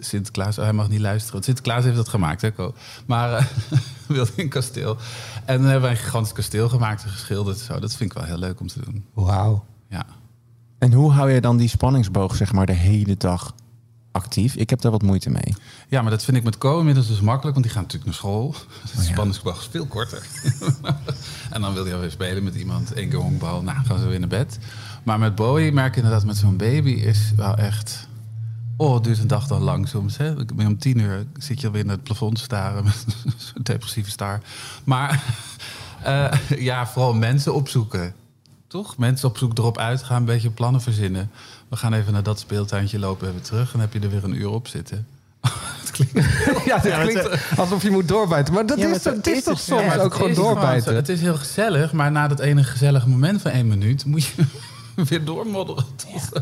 [SPEAKER 8] Sinterklaas... oh, hij mag niet luisteren, Sinterklaas heeft dat gemaakt, hè, Ko? Maar eh, wilde een kasteel. En dan hebben wij een gigantisch kasteel gemaakt en geschilderd. Zo. Dat vind ik wel heel leuk om te doen.
[SPEAKER 7] Wauw.
[SPEAKER 8] Ja.
[SPEAKER 9] En hoe hou je dan die spanningsboog zeg maar de hele dag actief? Ik heb daar wat moeite mee.
[SPEAKER 8] ja, maar dat vind ik met Ko inmiddels dus makkelijk, want die gaat natuurlijk naar school. De spanningsboog is veel korter. en dan wil hij alweer spelen met iemand, één keer honkbal. Nou, gaan ze weer naar bed. Maar met Bowie merk je inderdaad, met zo'n baby is wel echt... Oh, het duurt een dag dan lang soms. Hè? Ik ben om tien uur zit je alweer naar het plafond staren met zo'n depressieve staar. Maar eh, ja, vooral mensen opzoeken. Toch? Mensen op zoek erop uitgaan, een beetje plannen verzinnen. We gaan even naar dat speeltuintje lopen, even terug. Dan heb je er weer een uur op zitten. het klinkt
[SPEAKER 7] Ja, dat klinkt alsof je moet doorbijten. Maar dat
[SPEAKER 9] Ja, maar
[SPEAKER 7] is, het is
[SPEAKER 9] is
[SPEAKER 7] toch
[SPEAKER 9] het.
[SPEAKER 7] soms
[SPEAKER 9] Ja,
[SPEAKER 7] ook gewoon doorbijten?
[SPEAKER 8] zo. Het is heel gezellig, maar na dat ene gezellige moment van één minuut moet je weer doormodderen.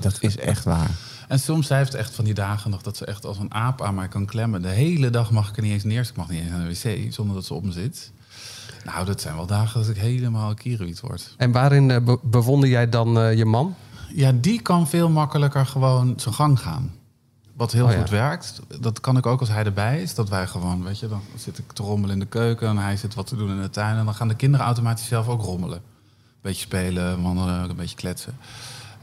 [SPEAKER 9] Dat is echt waar.
[SPEAKER 8] En soms zij heeft echt van die dagen nog dat ze echt als een aap aan mij kan klemmen. De hele dag mag ik er niet eens neer. Ik mag niet eens naar de wc zonder dat ze op me zit. Nou, dat zijn wel dagen dat ik helemaal kierenwiet word.
[SPEAKER 7] En waarin eh, be- bewonder jij dan eh, je man?
[SPEAKER 8] Ja, die kan veel makkelijker gewoon zijn gang gaan. Wat heel
[SPEAKER 7] Oh ja.
[SPEAKER 8] goed werkt. Dat kan ik ook als hij erbij is. Dat wij gewoon, weet je, dan zit ik te rommelen in de keuken en hij zit wat te doen in de tuin. En dan gaan de kinderen automatisch zelf ook rommelen. Een beetje spelen, wandelen, een beetje kletsen.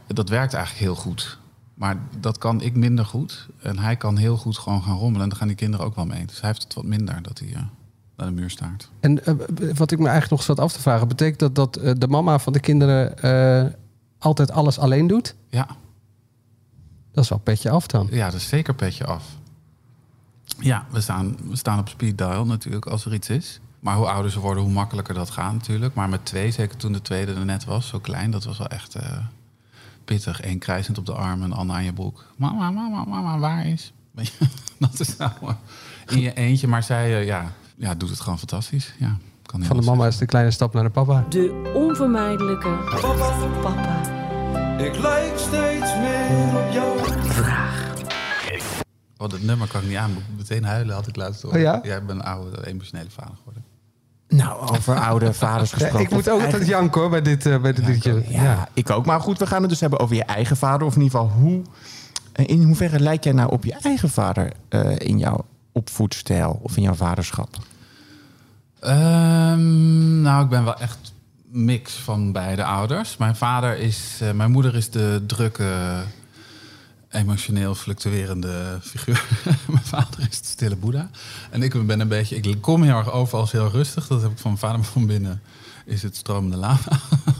[SPEAKER 8] Dat werkt eigenlijk heel goed. Maar dat kan ik minder goed. En hij kan heel goed gewoon gaan rommelen. En dan gaan die kinderen ook wel mee. Dus hij heeft het wat minder dat hij eh, naar de muur staart.
[SPEAKER 7] En eh, wat ik me eigenlijk nog zat af te vragen... betekent dat dat eh, de mama van de kinderen eh, altijd alles alleen doet?
[SPEAKER 8] Ja,
[SPEAKER 7] Dat is wel petje af dan.
[SPEAKER 8] Ja, dat is zeker petje af. Ja, we staan, we staan op speed dial natuurlijk als er iets is. Maar hoe ouder ze worden, hoe makkelijker dat gaat natuurlijk. Maar met twee, zeker toen de tweede er net was, zo klein, dat was wel echt eh, pittig. Eén krijzend op de arm en de ander aan je broek. Mama, mama, mama, waar is? Dat is nou eh, in je eentje. Maar zij eh, ja, ja, doet het gewoon fantastisch. Ja, kan
[SPEAKER 7] Van de mama
[SPEAKER 8] zeggen.
[SPEAKER 7] is de kleine stap naar de papa.
[SPEAKER 4] De onvermijdelijke papa.
[SPEAKER 1] Ik lijk steeds meer op jou.
[SPEAKER 8] Oh, dat nummer kan ik niet aan. Meteen huilen, had ik laatst horen.
[SPEAKER 7] Oh ja?
[SPEAKER 8] Ja, ik ben een oude, emotionele vader geworden.
[SPEAKER 9] Nou, over oude vaders
[SPEAKER 7] Ja,
[SPEAKER 9] gesproken.
[SPEAKER 7] ik moet ook altijd
[SPEAKER 9] Eigenlijk-
[SPEAKER 7] janken hoor, bij dit, eh, bij dit liedje.
[SPEAKER 9] Ja, ik ook. Maar goed, we gaan het dus hebben over je eigen vader. Of in ieder geval, hoe, eh, in hoeverre lijk jij nou op je eigen vader eh, in jouw opvoedstijl of in jouw vaderschap?
[SPEAKER 8] Ehm, nou, ik ben wel echt mix van beide ouders. Mijn vader is, eh, mijn moeder is de drukke, emotioneel fluctuerende figuur. mijn vader is de stille boeddha. En ik ben een beetje, ik kom heel erg over als heel rustig. Dat heb ik van mijn vader, van binnen is het stromende lava.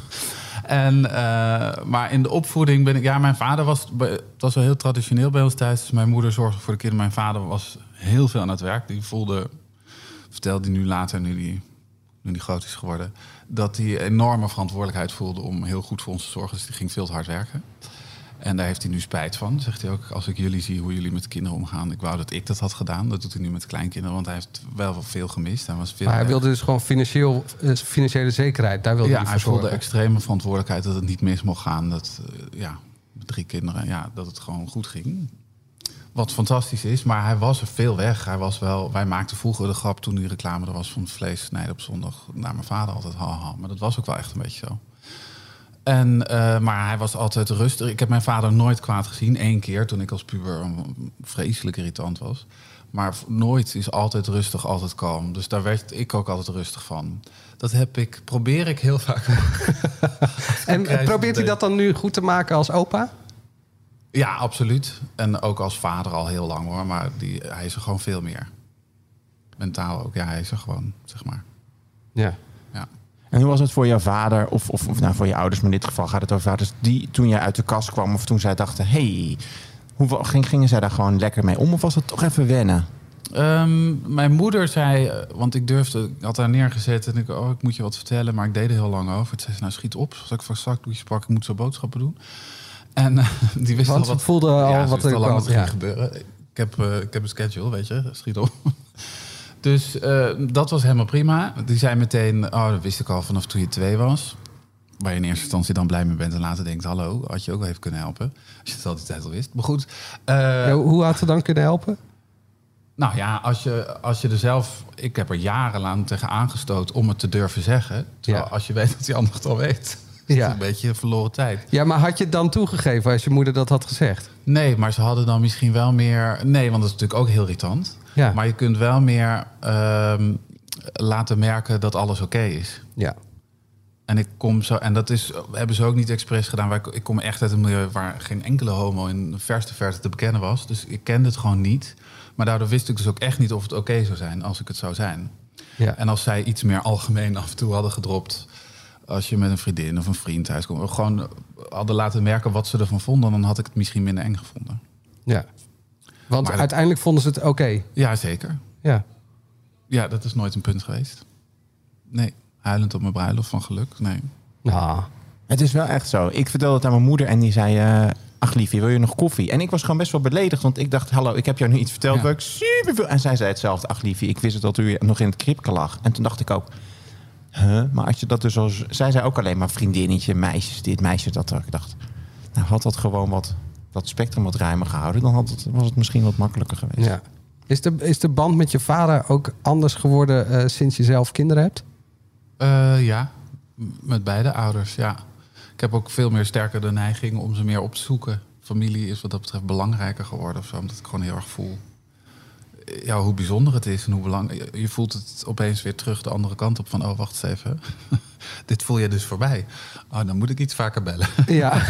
[SPEAKER 8] En, eh, maar in de opvoeding ben ik... Ja, mijn vader was, was wel heel traditioneel bij ons thuis. Dus mijn moeder zorgde voor de kinderen. Mijn vader was heel veel aan het werk. Die voelde, vertelde hij nu later, nu die, nu die groot is geworden... dat hij enorme verantwoordelijkheid voelde om heel goed voor ons te zorgen. Dus die ging veel te hard werken. En daar heeft hij nu spijt van. Zegt hij ook, als ik jullie zie hoe jullie met de kinderen omgaan... ik wou dat ik dat had gedaan. Dat doet hij nu met kleinkinderen. Want hij heeft wel veel gemist. Hij was veel
[SPEAKER 7] Maar hij wilde dus gewoon financieel, eh, financiële zekerheid. Daar wilde
[SPEAKER 8] Ja,
[SPEAKER 7] hij
[SPEAKER 8] hij voelde extreme verantwoordelijkheid dat het niet mis mocht gaan. Dat, eh, ja, met drie kinderen, ja, dat het gewoon goed ging. Wat fantastisch is, maar hij was er veel weg. Hij was wel, wij maakten vroeger de grap toen die reclame er was van vlees snijden op zondag. Naar mijn vader altijd, haha. Maar dat was ook wel echt een beetje zo. En, eh, maar hij was altijd rustig. Ik heb mijn vader nooit kwaad gezien. Eén keer toen ik als puber een- vreselijk irritant was. Maar nooit is altijd rustig, altijd kalm. Dus daar werd ik ook altijd rustig van. Dat heb ik, probeer ik heel vaak.
[SPEAKER 7] En eh, probeert hij dat dan nu goed te maken als opa?
[SPEAKER 8] Ja, absoluut. En ook als vader al heel lang hoor. Maar die, hij is er gewoon veel meer. Mentaal ook. Ja, hij is er gewoon, zeg maar.
[SPEAKER 7] Ja.
[SPEAKER 8] Ja.
[SPEAKER 9] En hoe was het voor jouw vader, of, of, of nou voor je ouders, maar in dit geval gaat het over vaders, die toen jij uit de kast kwam of toen zij dachten, hey, hoe gingen zij daar gewoon lekker mee om of was het toch even wennen?
[SPEAKER 8] Ehm, mijn moeder zei, eh, want ik durfde, ik had haar neergezet en ik, oh, ik moet je wat vertellen, maar ik deed er heel lang over. Toen zei ze, nou schiet op, zoals ik van zakdoekjes pak, ik moet zo boodschappen doen. En eh, die wist
[SPEAKER 7] Want
[SPEAKER 8] al wat,
[SPEAKER 7] voelde al
[SPEAKER 8] ja, ze
[SPEAKER 7] wat er
[SPEAKER 8] al lang
[SPEAKER 7] kwam,
[SPEAKER 8] ging gebeuren. Ik heb, eh, ik heb een schedule, weet je, schiet op. Dus eh, dat was helemaal prima. Die zei meteen, oh, dat wist ik al vanaf toen je twee was. Waar je in eerste instantie dan blij mee bent en later denkt, hallo, had je ook wel even kunnen helpen. Als je het al die tijd al wist. Maar goed.
[SPEAKER 7] Ja, hoe had ze dan kunnen helpen?
[SPEAKER 8] nou ja, als je, als je er zelf... Ik heb er jarenlang tegen aangestoot om het te durven zeggen. Terwijl
[SPEAKER 7] Ja.
[SPEAKER 8] als je weet dat die ander het al weet...
[SPEAKER 7] Ja.
[SPEAKER 8] een beetje verloren tijd.
[SPEAKER 7] Ja, maar had je het dan toegegeven als je moeder dat had gezegd?
[SPEAKER 8] Nee, maar ze hadden dan misschien wel meer... Nee, want dat is natuurlijk ook heel irritant.
[SPEAKER 7] Ja.
[SPEAKER 8] Maar je kunt wel meer ehm, laten merken dat alles oké is.
[SPEAKER 7] Ja.
[SPEAKER 8] En ik kom zo, en dat is, hebben ze ook niet expres gedaan. Waar ik, ik kom echt uit een milieu waar geen enkele homo in de verste verte te bekennen was. Dus ik kende het gewoon niet. Maar daardoor wist ik dus ook echt niet of het oké zou zijn als ik het zou zijn.
[SPEAKER 7] Ja.
[SPEAKER 8] En als zij iets meer algemeen af en toe hadden gedropt. Als je met een vriendin of een vriend thuis komt. of Gewoon hadden laten merken wat ze ervan vonden. Dan had ik het misschien minder eng gevonden.
[SPEAKER 7] ja. Want
[SPEAKER 8] Maar dat-
[SPEAKER 7] uiteindelijk vonden ze het oké.
[SPEAKER 8] Ja, zeker.
[SPEAKER 7] Ja.
[SPEAKER 8] Ja, dat is nooit een punt geweest. Nee, huilend op mijn bruiloft van geluk. Nee.
[SPEAKER 7] Nou,
[SPEAKER 9] Het is wel echt zo. Ik vertelde het aan mijn moeder en die zei... eh, Ach liefje, wil je nog koffie? En ik was gewoon best wel beledigd, want ik dacht... Hallo, ik heb jou nu iets verteld
[SPEAKER 8] Ja.
[SPEAKER 9] waar ik super veel... En zij zei hetzelfde. Ach liefje, ik wist het dat u nog in het kripke lag. En toen dacht ik ook... Huh? Maar als je dat dus als... Zij zei ook alleen maar vriendinnetje, meisjes dit, meisjes dat. Ik dacht, nou had dat gewoon wat... Dat spectrum wat ruimer gehouden, dan had het, was het misschien wat makkelijker geweest.
[SPEAKER 7] ja. Is de, is de band met je vader ook anders geworden eh, sinds je zelf kinderen hebt?
[SPEAKER 8] Eh, ja, met beide ouders, ja. Ik heb ook veel meer sterker de neiging om ze meer op te zoeken. Familie is wat dat betreft belangrijker geworden of zo. Omdat ik gewoon heel erg voel ja, hoe bijzonder het is en hoe belangrijk... Je voelt het opeens weer terug de andere kant op van... oh, wacht eens even. Dit voel je dus voorbij. Oh, dan moet ik iets vaker bellen.
[SPEAKER 7] Ja.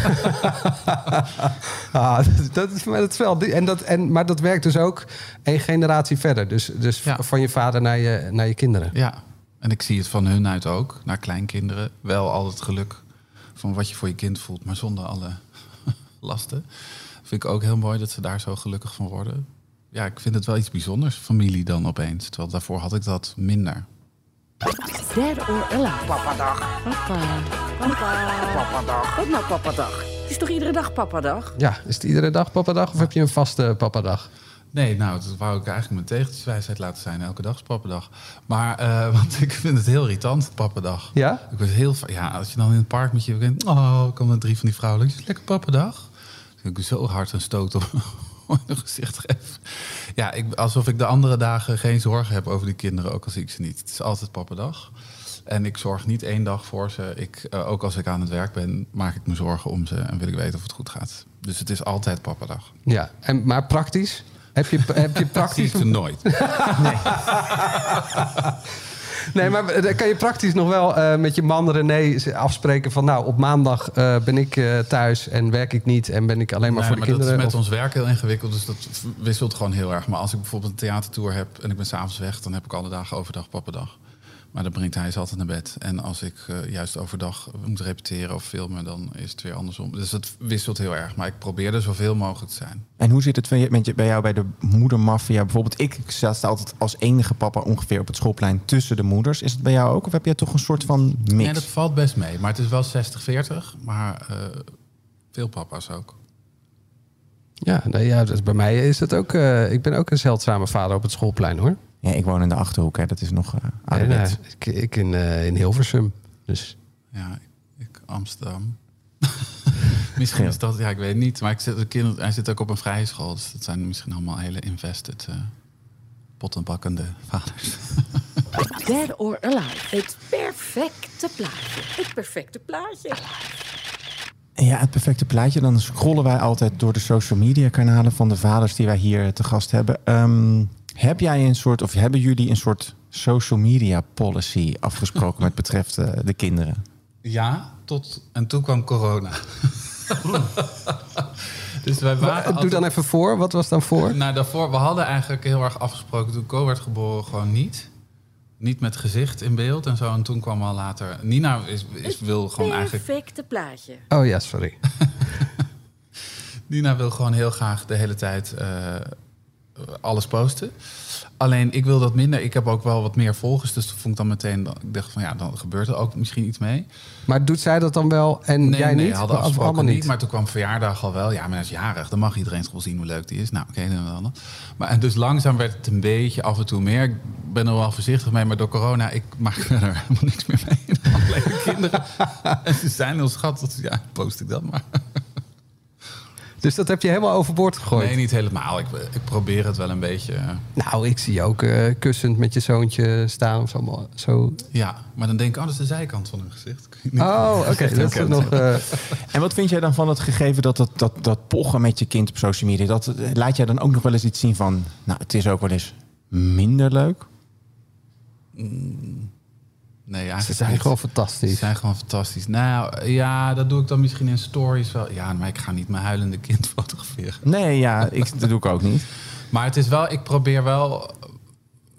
[SPEAKER 7] ah, dat, is, maar dat is wel. En dat, en, maar dat werkt dus ook één generatie verder. Dus, dus
[SPEAKER 8] Ja.
[SPEAKER 7] van je vader naar je, naar je kinderen.
[SPEAKER 8] Ja, en ik zie het van hun uit ook, naar kleinkinderen. Wel al het geluk van wat je voor je kind voelt, maar zonder alle lasten. Vind ik ook heel mooi dat ze daar zo gelukkig van worden. Ja, ik vind het wel iets bijzonders, familie dan opeens. Terwijl daarvoor had ik dat minder.
[SPEAKER 4] Dead or Alive. Papadag. Papa. Papa. Papadag. Wat nou papadag? Het is toch iedere dag papadag?
[SPEAKER 7] Ja, is het iedere dag papadag of heb je een vaste papadag?
[SPEAKER 8] Nee, nou, dat wou ik eigenlijk mijn tegeltjeswijsheid laten zijn. Elke dag is pappendag. Maar, eh, want ik vind het heel irritant, pappendag.
[SPEAKER 7] Ja?
[SPEAKER 8] Ik word heel ja, als je dan in het park met je begint, oh, komen er drie van die vrouwen. Lekker pappendag. Dan ik zo hard een stoot op hun gezicht geef. Ja, ik, alsof ik de andere dagen geen zorgen heb over die kinderen, ook al zie ik ze niet. Het is altijd pappendag. En ik zorg niet één dag voor ze. Ik, eh, ook als ik aan het werk ben, maak ik me zorgen om ze en wil ik weten of het goed gaat. Dus het is altijd pappendag.
[SPEAKER 7] Ja, en, maar praktisch? Heb je, heb je
[SPEAKER 8] Zie
[SPEAKER 7] praktisch...
[SPEAKER 8] ik ze nooit.
[SPEAKER 7] Nee, maar eh, kan je praktisch nog wel eh, met je man René afspreken van... nou, op maandag eh, ben ik thuis en werk ik niet... en ben ik alleen maar
[SPEAKER 8] Nee,
[SPEAKER 7] voor de
[SPEAKER 8] maar dat
[SPEAKER 7] kinderen?
[SPEAKER 8] is met
[SPEAKER 7] Of-
[SPEAKER 8] ons werk heel ingewikkeld, dus dat wisselt gewoon heel erg. Maar als ik bijvoorbeeld een theatertour heb en ik ben s'avonds weg... dan heb ik alle dagen overdag pappendag. Maar dan brengt hij ze altijd naar bed. En als ik eh, juist overdag moet repeteren of filmen, dan is het weer andersom. Dus dat wisselt heel erg. Maar ik probeer er zoveel mogelijk te zijn.
[SPEAKER 9] En hoe zit het met je- bij jou bij de moedermafia? Bijvoorbeeld, ik sta sta altijd als enige papa ongeveer op het schoolplein tussen de moeders. Is het bij jou ook? Of heb jij toch een soort van mix?
[SPEAKER 8] Nee, dat valt best mee. Maar het is wel 60-40. Maar eh, veel papa's ook.
[SPEAKER 7] Ja, nee, ja dus bij mij is het ook... eh, ik ben ook een zeldzame vader op het schoolplein, hoor.
[SPEAKER 9] Ja, ik woon in de Achterhoek, hè. dat is nog uh, ouderwets.
[SPEAKER 7] nee, ik, ik in, eh, in Hilversum. Dus
[SPEAKER 8] Ja, ik Amsterdam. misschien is dat, ja, ik weet het niet. Maar ik zit, de kind, hij zit ook op een vrije school. Dus dat zijn misschien allemaal hele invested, eh pottenbakkende vaders.
[SPEAKER 4] Dead or Alive. Het perfecte plaatje. Het perfecte plaatje.
[SPEAKER 9] Ja, het perfecte plaatje. Dan scrollen wij altijd door de social media kanalen van de vaders die wij hier te gast hebben. Ehm, heb jij een soort, of hebben jullie een soort social media policy afgesproken met betreft eh, de kinderen?
[SPEAKER 8] Ja, tot, en toen kwam corona. dus wij waren
[SPEAKER 7] Doe
[SPEAKER 8] altijd-
[SPEAKER 7] dan even voor. Wat was dan voor?
[SPEAKER 8] Nou, daarvoor, we hadden eigenlijk heel erg afgesproken toen Co werd geboren, gewoon niet. Niet met gezicht in beeld en zo. En toen kwam al later. Nina is, is, wil gewoon eigenlijk.
[SPEAKER 4] Perfecte plaatje.
[SPEAKER 7] Oh ja, sorry.
[SPEAKER 8] Nina wil gewoon heel graag de hele tijd eh, alles posten. Alleen ik wil dat minder. Ik heb ook wel wat meer volgers. Dus toen vond ik dan meteen... Ik dacht van ja, dan gebeurt er ook misschien iets mee.
[SPEAKER 7] Maar doet zij dat dan wel en
[SPEAKER 8] Nee,
[SPEAKER 7] jij
[SPEAKER 8] nee,
[SPEAKER 7] niet?
[SPEAKER 8] hadden
[SPEAKER 7] Of allemaal
[SPEAKER 8] niet. Maar toen kwam verjaardag al wel. Ja, maar hij is jarig. Dan mag iedereen wel zien hoe leuk die is. Nou, oké, dan wel. Maar en dus langzaam werd het een beetje af en toe meer. Ik ben er wel voorzichtig mee. Maar door corona, ik maak er helemaal niks meer mee. Alleen de kinderen. en ze zijn heel schattig. Dus ja, post ik dat maar.
[SPEAKER 7] Dus dat heb je helemaal overboord gegooid?
[SPEAKER 8] Nee, niet helemaal. Ik, ik probeer het wel een beetje.
[SPEAKER 7] Nou, ik zie je ook eh, kussend met je zoontje staan of zo. zo.
[SPEAKER 8] Ja, maar dan denk ik, oh, dat is de zijkant van hun gezicht.
[SPEAKER 7] Oh, oké. dat is nog... eh,
[SPEAKER 9] En wat vind jij dan van het gegeven dat, dat, dat, dat pochen met je kind op social media? Dat, eh, laat jij dan ook nog wel eens iets zien van, nou, het is ook wel eens minder leuk?
[SPEAKER 8] Nee,
[SPEAKER 7] ze zijn
[SPEAKER 8] niet.
[SPEAKER 7] gewoon
[SPEAKER 8] Ze
[SPEAKER 7] fantastisch.
[SPEAKER 8] zijn gewoon fantastisch. Nou ja, dat doe ik dan misschien in stories wel. Ja, maar ik ga niet mijn huilende kind fotograferen.
[SPEAKER 9] Nee, ja, ik, dat doe ik ook niet.
[SPEAKER 8] Maar het is wel, ik probeer wel.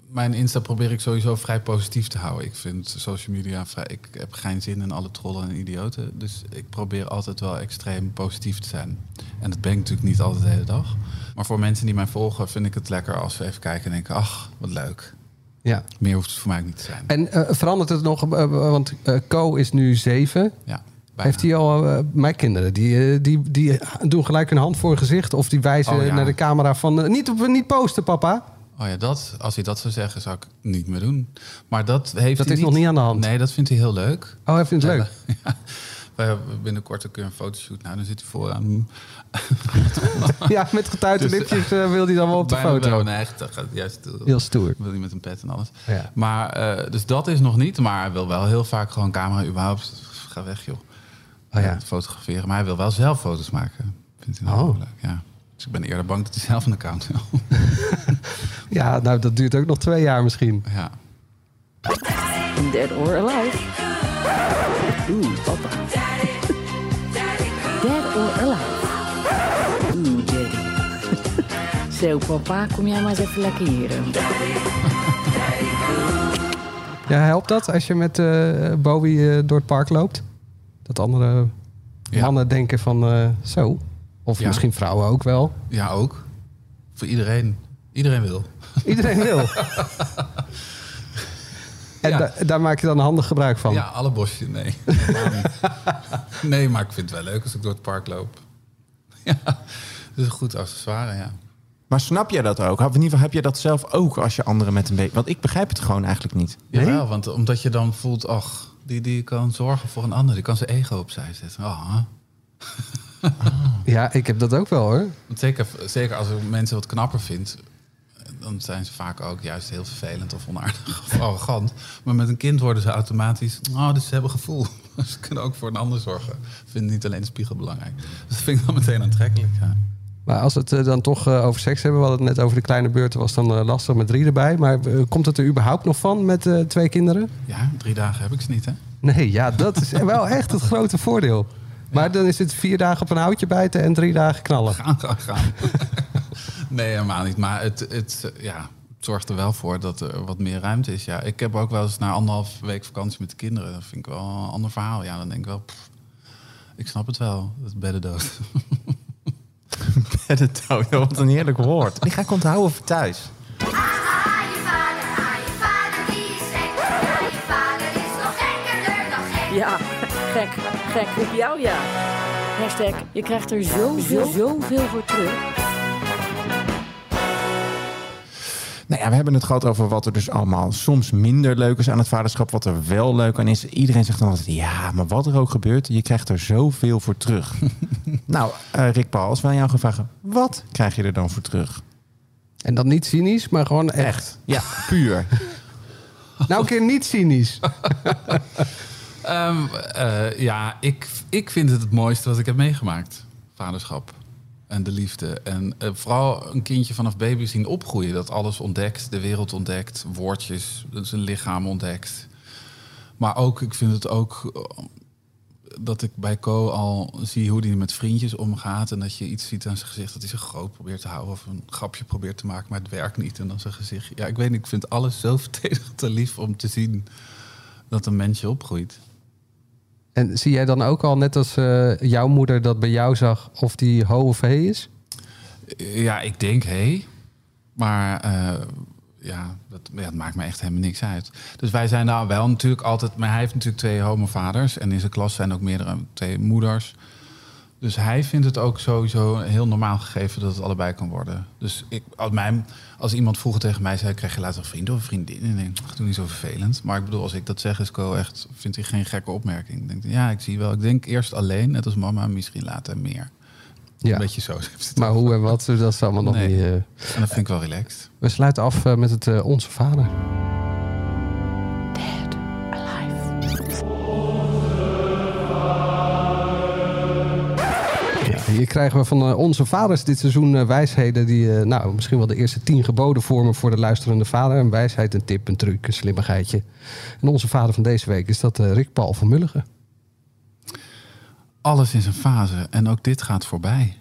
[SPEAKER 8] Mijn Insta probeer ik sowieso vrij positief te houden. Ik vind social media vrij. Ik heb geen zin in alle trollen en idioten. Dus ik probeer altijd wel extreem positief te zijn. En dat ben ik natuurlijk niet altijd de hele dag. Maar voor mensen die mij volgen, vind ik het lekker als we even kijken en denken: ach, wat leuk.
[SPEAKER 7] Ja.
[SPEAKER 8] Meer hoeft het voor mij ook niet te zijn.
[SPEAKER 7] En eh, verandert het nog? eh, want eh Co is nu zeven.
[SPEAKER 8] Ja, bijna.
[SPEAKER 7] Heeft hij al... mijn kinderen, die, die, die doen gelijk hun hand voor hun gezicht. Of die wijzen
[SPEAKER 8] Oh, ja.
[SPEAKER 7] naar de camera van... niet, op, niet posten, papa.
[SPEAKER 8] Oh ja, dat, als hij dat zou zeggen, zou ik niet meer doen. Maar dat heeft
[SPEAKER 7] Dat
[SPEAKER 8] hij
[SPEAKER 7] is nog niet aan de hand.
[SPEAKER 8] Nee, dat vindt hij heel leuk.
[SPEAKER 7] Oh, hij vindt het leuk.
[SPEAKER 8] Ja, we hebben binnenkort een keer een fotoshoot. Nou, dan zit hij vooraan.
[SPEAKER 7] Ja, met getuite
[SPEAKER 8] Dus,
[SPEAKER 7] lipjes eh, wil hij dan wel op de
[SPEAKER 8] Bijna
[SPEAKER 7] foto.
[SPEAKER 8] wel, Nee, echt, dat gaat juist eh,
[SPEAKER 7] Heel stoer.
[SPEAKER 8] wil hij met een pet en alles.
[SPEAKER 7] Ja.
[SPEAKER 8] Maar, eh, dus dat is nog niet. Maar hij wil wel heel vaak gewoon camera überhaupt. Ga weg, joh.
[SPEAKER 7] Oh ja.
[SPEAKER 8] Fotograferen. Maar hij wil wel zelf foto's maken. Vindt hij nou
[SPEAKER 7] Oh.
[SPEAKER 8] leuk, ja. Dus ik ben eerder bang dat hij zelf een account wil.
[SPEAKER 7] Ja, nou, dat duurt ook nog twee jaar misschien.
[SPEAKER 8] ja.
[SPEAKER 4] Dead or Alive. Oeh, papa. Dead or Alive. Oeh, daddy. Zo, papa, kom jij maar eens even lekker hier.
[SPEAKER 7] Ja, helpt dat als je met eh, Bowie eh, door het park loopt? Dat andere
[SPEAKER 8] Ja.
[SPEAKER 7] mannen denken van eh, zo. Of
[SPEAKER 8] Ja.
[SPEAKER 7] misschien vrouwen ook wel.
[SPEAKER 8] ja, ook. Voor iedereen. Iedereen wil.
[SPEAKER 7] Iedereen wil. En
[SPEAKER 8] Ja.
[SPEAKER 7] da- daar maak je dan handig gebruik van.
[SPEAKER 8] Ja, alle bosjes, nee. Nee, maar ik vind het wel leuk als ik door het park loop. ja, dat is een goed accessoire, ja.
[SPEAKER 9] Maar snap jij dat ook? Of in ieder geval heb je dat zelf ook als je anderen met een beetje... Want ik begrijp het gewoon eigenlijk niet.
[SPEAKER 7] Nee?
[SPEAKER 8] Jawel, want omdat je dan voelt, ach, die, die kan zorgen voor een ander. Die kan zijn ego opzij zetten. Oh,
[SPEAKER 7] Ja, ik heb dat ook wel hoor.
[SPEAKER 8] zeker, zeker als ik mensen wat knapper vindt, dan zijn ze vaak ook juist heel vervelend of onaardig of arrogant. Maar met een kind worden ze automatisch, oh, dus ze hebben gevoel. Ze kunnen ook voor een ander zorgen. Vinden niet alleen de spiegel belangrijk. Dus dat vind ik dan meteen aantrekkelijk, ja.
[SPEAKER 7] Maar als we het eh, dan toch eh, over seks hebben, we hadden het net over de kleine beurten, was dan eh, lastig met drie erbij. Maar komt het er überhaupt nog van met twee kinderen?
[SPEAKER 8] Ja, drie dagen heb ik ze niet, hè?
[SPEAKER 7] Nee, ja, dat is wel echt het grote voordeel. Maar dan is het vier dagen op een houtje bijten en drie dagen knallen.
[SPEAKER 8] Gaan, gaan, gaan. nee, helemaal niet. Maar het, het, ja, het zorgt er wel voor dat er wat meer ruimte is. Ja, ik heb ook wel eens na anderhalf week vakantie met de kinderen. Dat vind ik wel een ander verhaal. Ja, dan denk ik wel, pff, ik snap het wel. Dat bedden dood.
[SPEAKER 9] Het wat een heerlijk woord. Die ga ik onthouden voor thuis.
[SPEAKER 2] je vader, aan je vader die is gek. Ja, je vader is nog gekkerder dan gek.
[SPEAKER 4] Ja, gek, gek op jou, ja. Hashtag, je krijgt er zoveel, zoveel voor terug.
[SPEAKER 9] Ja, we hebben het gehad over wat er dus allemaal soms minder leuk is aan het vaderschap. Wat er wel leuk aan is. Iedereen zegt dan altijd, ja, maar wat er ook gebeurt, je krijgt er zoveel voor terug. nou, eh, Rick Paul, als wij jou gaan vragen, wat krijg je er dan voor terug?
[SPEAKER 7] En dan niet cynisch, maar gewoon echt.
[SPEAKER 9] Ja, puur.
[SPEAKER 7] Nou, een keer niet cynisch.
[SPEAKER 8] Ehm, eh, ja, ik, ik vind het het mooiste wat ik heb meegemaakt. Vaderschap en de liefde. En eh, vooral een kindje vanaf baby zien opgroeien. Dat alles ontdekt, de wereld ontdekt, woordjes, zijn lichaam ontdekt. Maar ook, ik vind het ook eh, dat ik bij Co al zie hoe hij met vriendjes omgaat. En dat je iets ziet aan zijn gezicht dat hij zich groot probeert te houden. Of een grapje probeert te maken, maar het werkt niet. En dan zijn gezicht. Ja, ik weet niet, ik vind alles zo verdedigend en lief om te zien dat een mensje opgroeit.
[SPEAKER 7] En zie jij dan ook al, net als eh, jouw moeder dat bij jou zag, of die ho of he is?
[SPEAKER 8] Ja, ik denk, hé. Maar eh, ja, dat, ja, dat maakt me echt helemaal niks uit. Dus wij zijn daar wel natuurlijk altijd... Maar hij heeft natuurlijk twee homovaders. En in zijn klas zijn ook meerdere, twee moeders. Dus hij vindt het ook sowieso heel normaal gegeven dat het allebei kan worden. Dus ik, als, mij, als iemand vroeger tegen mij zei, krijg je later een vriend of een vriendin? En ik denk, ach, doe niet zo vervelend. Maar ik bedoel, als ik dat zeg, is Co echt, vindt hij geen gekke opmerking. Ik denk, ja, ik zie wel. Ik denk eerst alleen, net als mama, misschien later meer.
[SPEAKER 7] Ja.
[SPEAKER 8] Een beetje zo.
[SPEAKER 7] Maar hoe en wat, dat is allemaal nog
[SPEAKER 8] Nee.
[SPEAKER 7] niet... eh.
[SPEAKER 8] En dat vind ik wel relaxed.
[SPEAKER 7] We sluiten af eh, met het eh, Onze Vader. Hier krijgen we van eh, onze vaders dit seizoen eh, wijsheden die eh, nou, misschien wel de eerste tien geboden vormen voor de luisterende vader. Een wijsheid, een tip, een truc, een slimmigheidje. En onze vader van deze week is dat Rick Paul van Mulligen.
[SPEAKER 8] Alles is een fase en ook dit gaat voorbij.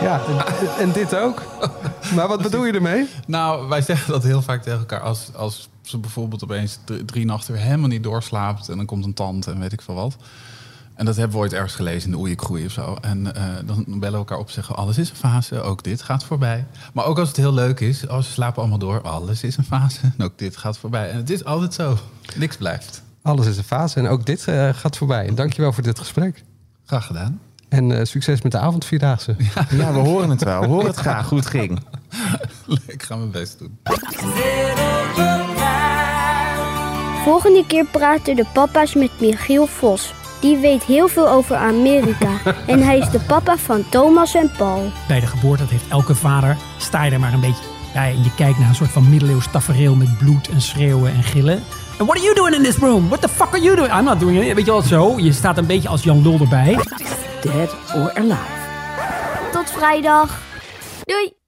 [SPEAKER 7] Ja, en dit ook. Maar wat bedoel je ermee?
[SPEAKER 8] Nou, wij zeggen dat heel vaak tegen elkaar. Als, als ze bijvoorbeeld opeens drie, nachten weer helemaal niet doorslaapt... en dan komt een tand en weet ik veel wat. En dat hebben we ooit ergens gelezen in de Oei Groei of zo. En eh, dan bellen we elkaar op en zeggen... alles is een fase, ook dit gaat voorbij. Maar ook als het heel leuk is, als ze slapen allemaal door... alles is een fase en ook dit gaat voorbij. En het is altijd zo. Niks blijft.
[SPEAKER 7] Alles is een fase en ook dit eh, gaat voorbij. En dankjewel voor dit gesprek.
[SPEAKER 8] Graag gedaan.
[SPEAKER 7] En eh, succes met de avondvierdaagse.
[SPEAKER 9] Ja, we horen het wel. We horen het graag hoe het ging.
[SPEAKER 8] ik ga mijn best doen.
[SPEAKER 3] Volgende keer praten de papa's met Michiel Vos. Die weet heel veel over Amerika. en hij is de papa van Thomas en Paul.
[SPEAKER 10] Bij de geboorte, dat heeft elke vader, sta je er maar een beetje En je kijkt naar een soort van middeleeuws tafereel met bloed en schreeuwen en gillen. And what are you doing in this room? What the fuck are you doing? I'm not doing it. Weet je wel, zo. Je staat een beetje als Jan Lul erbij.
[SPEAKER 4] Dead or Alive.
[SPEAKER 3] Tot vrijdag. Doei!